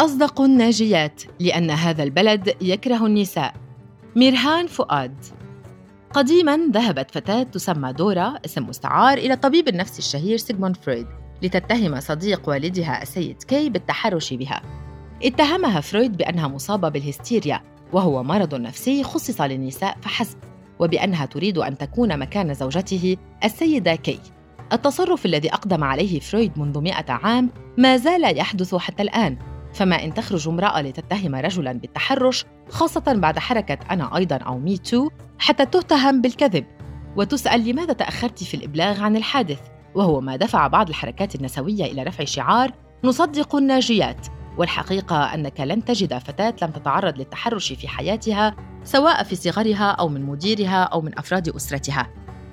أصدق الناجيات لأن هذا البلد يكره النساء. ميرهان فؤاد. قديما ذهبت فتاة تسمى دورا اسم مستعار إلى طبيب النفس الشهير سيغموند فرويد لتتهم صديق والدها السيد كي بالتحرش بها. اتهمها فرويد بأنها مصابة بالهستيريا وهو مرض نفسي خصص للنساء فحسب وبأنها تريد أن تكون مكان زوجته السيدة كي. التصرف الذي أقدم عليه فرويد منذ مئة عام ما زال يحدث حتى الآن. فما إن تخرج امرأة لتتهم رجلاً بالتحرش خاصة بعد حركة أنا أيضاً أو مي تو حتى تتهم بالكذب. وتسأل لماذا تأخرت في الإبلاغ عن الحادث؟ وهو ما دفع بعض الحركات النسوية إلى رفع شعار نصدق الناجيات. والحقيقة أنك لن تجد فتاة لم تتعرض للتحرش في حياتها سواء في صغرها أو من مديرها أو من أفراد أسرتها.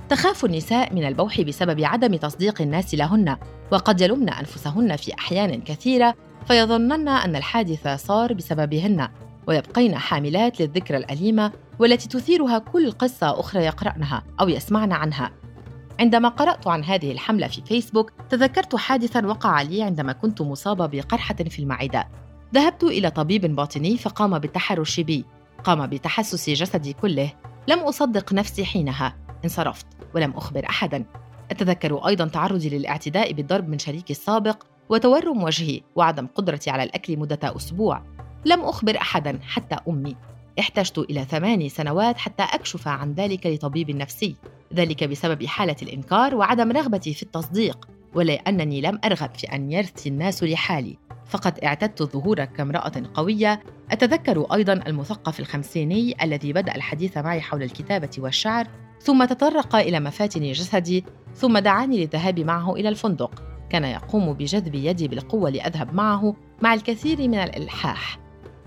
تخاف النساء من البوح بسبب عدم تصديق الناس لهن وقد يلمن أنفسهن في أحيان كثيرة فيظنن أن الحادث صار بسببهن ويبقين حاملات للذكرى الأليمة والتي تثيرها كل قصة أخرى يقرأنها أو يسمعن عنها. عندما قرأت عن هذه الحملة في فيسبوك تذكرت حادثا وقع لي عندما كنت مصابة بقرحة في المعدة. ذهبت إلى طبيب باطني فقام بالتحرش بي. قام بتحسس جسدي كله. لم أصدق نفسي حينها. انصرفت ولم أخبر أحدا. أتذكر أيضا تعرضي للاعتداء بالضرب من شريكي السابق وتورم وجهي وعدم قدرتي على الأكل مدة أسبوع. لم أخبر أحدا حتى أمي. احتجت إلى ثماني سنوات حتى أكشف عن ذلك لطبيب نفسي. ذلك بسبب حالة الإنكار وعدم رغبتي في التصديق ولأنني لم أرغب في أن يرثي الناس لحالي. فقد اعتدت الظهور كامرأة قوية. أتذكر أيضا المثقف الخمسيني الذي بدأ الحديث معي حول الكتابة والشعر. ثم تطرق إلى مفاتن جسدي ثم دعاني للذهاب معه إلى الفندق. كان يقوم بجذب يدي بالقوة لأذهب معه مع الكثير من الإلحاح.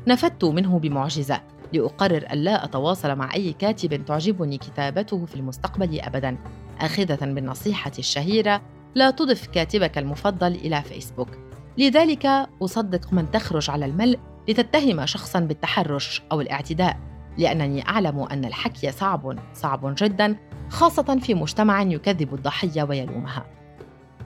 نفدت منه بمعجزة لأقرر ألا أتواصل مع أي كاتب تعجبني كتابته في المستقبل أبداً. آخذة بالنصيحة الشهيرة لا تضف كاتبك المفضل إلى فيسبوك. لذلك أصدق من تخرج على الملء لتتهم شخصا بالتحرش أو الاعتداء. لأنني أعلم أن الحكي صعب صعب جدا خاصة في مجتمع يكذب الضحية ويلومها.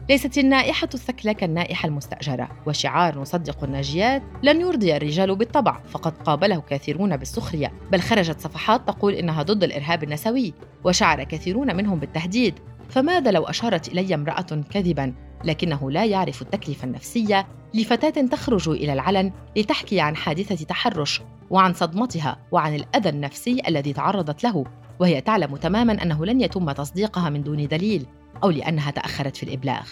ليست النائحة الثكلة كالنائحة المستأجرة وشعار نصدق الناجيات لن يرضي الرجال بالطبع فقد قابله كثيرون بالسخرية. بل خرجت صفحات تقول إنها ضد الإرهاب النسوي وشعر كثيرون منهم بالتهديد. فماذا لو أشارت إلي امرأة كذبا؟ لكنه لا يعرف التكلفة النفسية لفتاة تخرج إلى العلن لتحكي عن حادثة تحرش وعن صدمتها وعن الأذى النفسي الذي تعرضت له وهي تعلم تماما أنه لن يتم تصديقها من دون دليل أو لأنها تأخرت في الإبلاغ.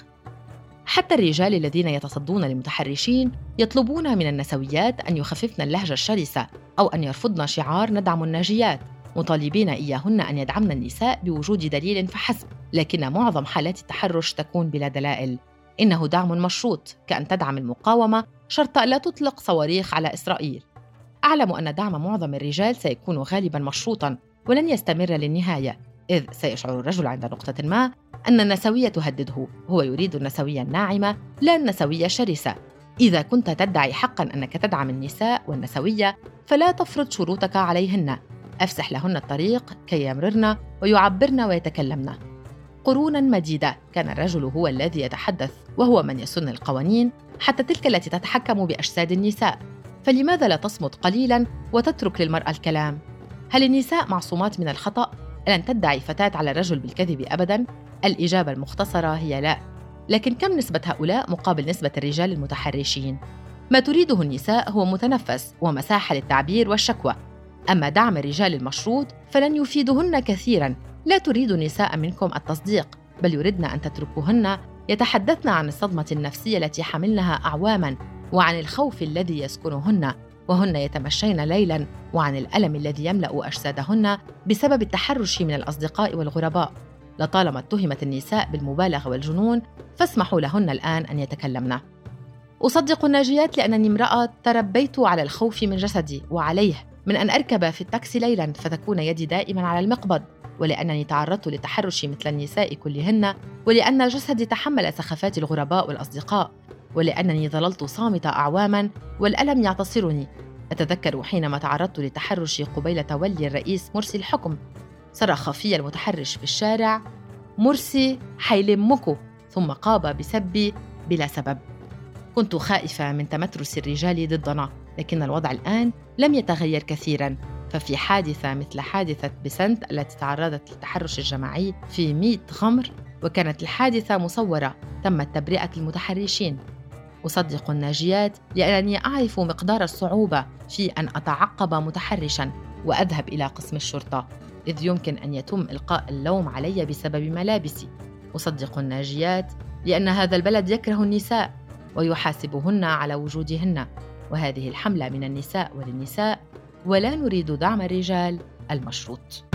حتى الرجال الذين يتصدون للمتحرشين يطلبون من النسويات أن يخففن اللهجة الشرسة أو أن يرفضن شعار ندعم الناجيات مطالبين إياهن أن يدعمن النساء بوجود دليل فحسب لكن معظم حالات التحرش تكون بلا دلائل. إنه دعم مشروط كأن تدعم المقاومة شرط ألا تطلق صواريخ على إسرائيل. أعلم أن دعم معظم الرجال سيكون غالبا مشروطا ولن يستمر للنهاية إذ سيشعر الرجل عند نقطة ما أن النسوية تهدده. هو يريد النسوية الناعمة لا النسوية الشرسة. إذا كنت تدعي حقا أنك تدعم النساء والنسوية فلا تفرض شروطك عليهن. أفسح لهن الطريق كي يمررن ويعبرن ويتكلمن. قرونا مديدة كان الرجل هو الذي يتحدث وهو من يسن القوانين حتى تلك التي تتحكم بأجساد النساء فلماذا لا تصمت قليلا وتترك للمرأة الكلام؟ هل النساء معصومات من الخطأ؟ لن تدعي فتاة على الرجل بالكذب أبدا؟ الإجابة المختصرة هي لا لكن كم نسبة هؤلاء مقابل نسبة الرجال المتحرشين؟ ما تريده النساء هو متنفس ومساحة للتعبير والشكوى أما دعم الرجال المشروط فلن يفيدهن كثيرا لا تريد النساء منكم التصديق بل يردن أن تتركوهن. يتحدثن عن الصدمة النفسية التي حملنها أعواما وعن الخوف الذي يسكنهن وهن يتمشين ليلا وعن الألم الذي يملأ أجسادهن بسبب التحرش من الأصدقاء والغرباء. لطالما اتهمت النساء بالمبالغة والجنون فاسمحوا لهن الآن أن يتكلمن. أصدق الناجيات لأنني امرأة تربيت على الخوف من جسدي وعليه من أن أركب في التاكسي ليلا فتكون يدي دائما على المقبض ولأنني تعرضت للتحرش مثل النساء كلهن ولأن جسدي تحمل سخافات الغرباء والأصدقاء ولأنني ظللت صامتة أعواما والألم يعتصرني. أتذكر حينما تعرضت للتحرش قبيل تولي الرئيس مرسي الحكم. صرخ في المتحرش في الشارع مرسي حيلمكو ثم قاب بسبي بلا سبب. كنت خائفة من تمترس الرجال ضدنا. لكن الوضع الآن لم يتغير كثيراً. ففي حادثة مثل حادثة بسنت التي تعرضت للتحرش الجماعي في ميت غمر وكانت الحادثة مصورة تمت تبرئة المتحرشين. أصدق الناجيات لأنني أعرف مقدار الصعوبة في أن أتعقب متحرشاً وأذهب إلى قسم الشرطة إذ يمكن أن يتم إلقاء اللوم علي بسبب ملابسي. أصدق الناجيات لأن هذا البلد يكره النساء ويحاسبهن على وجودهن. وهذه الحملة من النساء وللنساء ولا نريد دعم الرجال المشروط.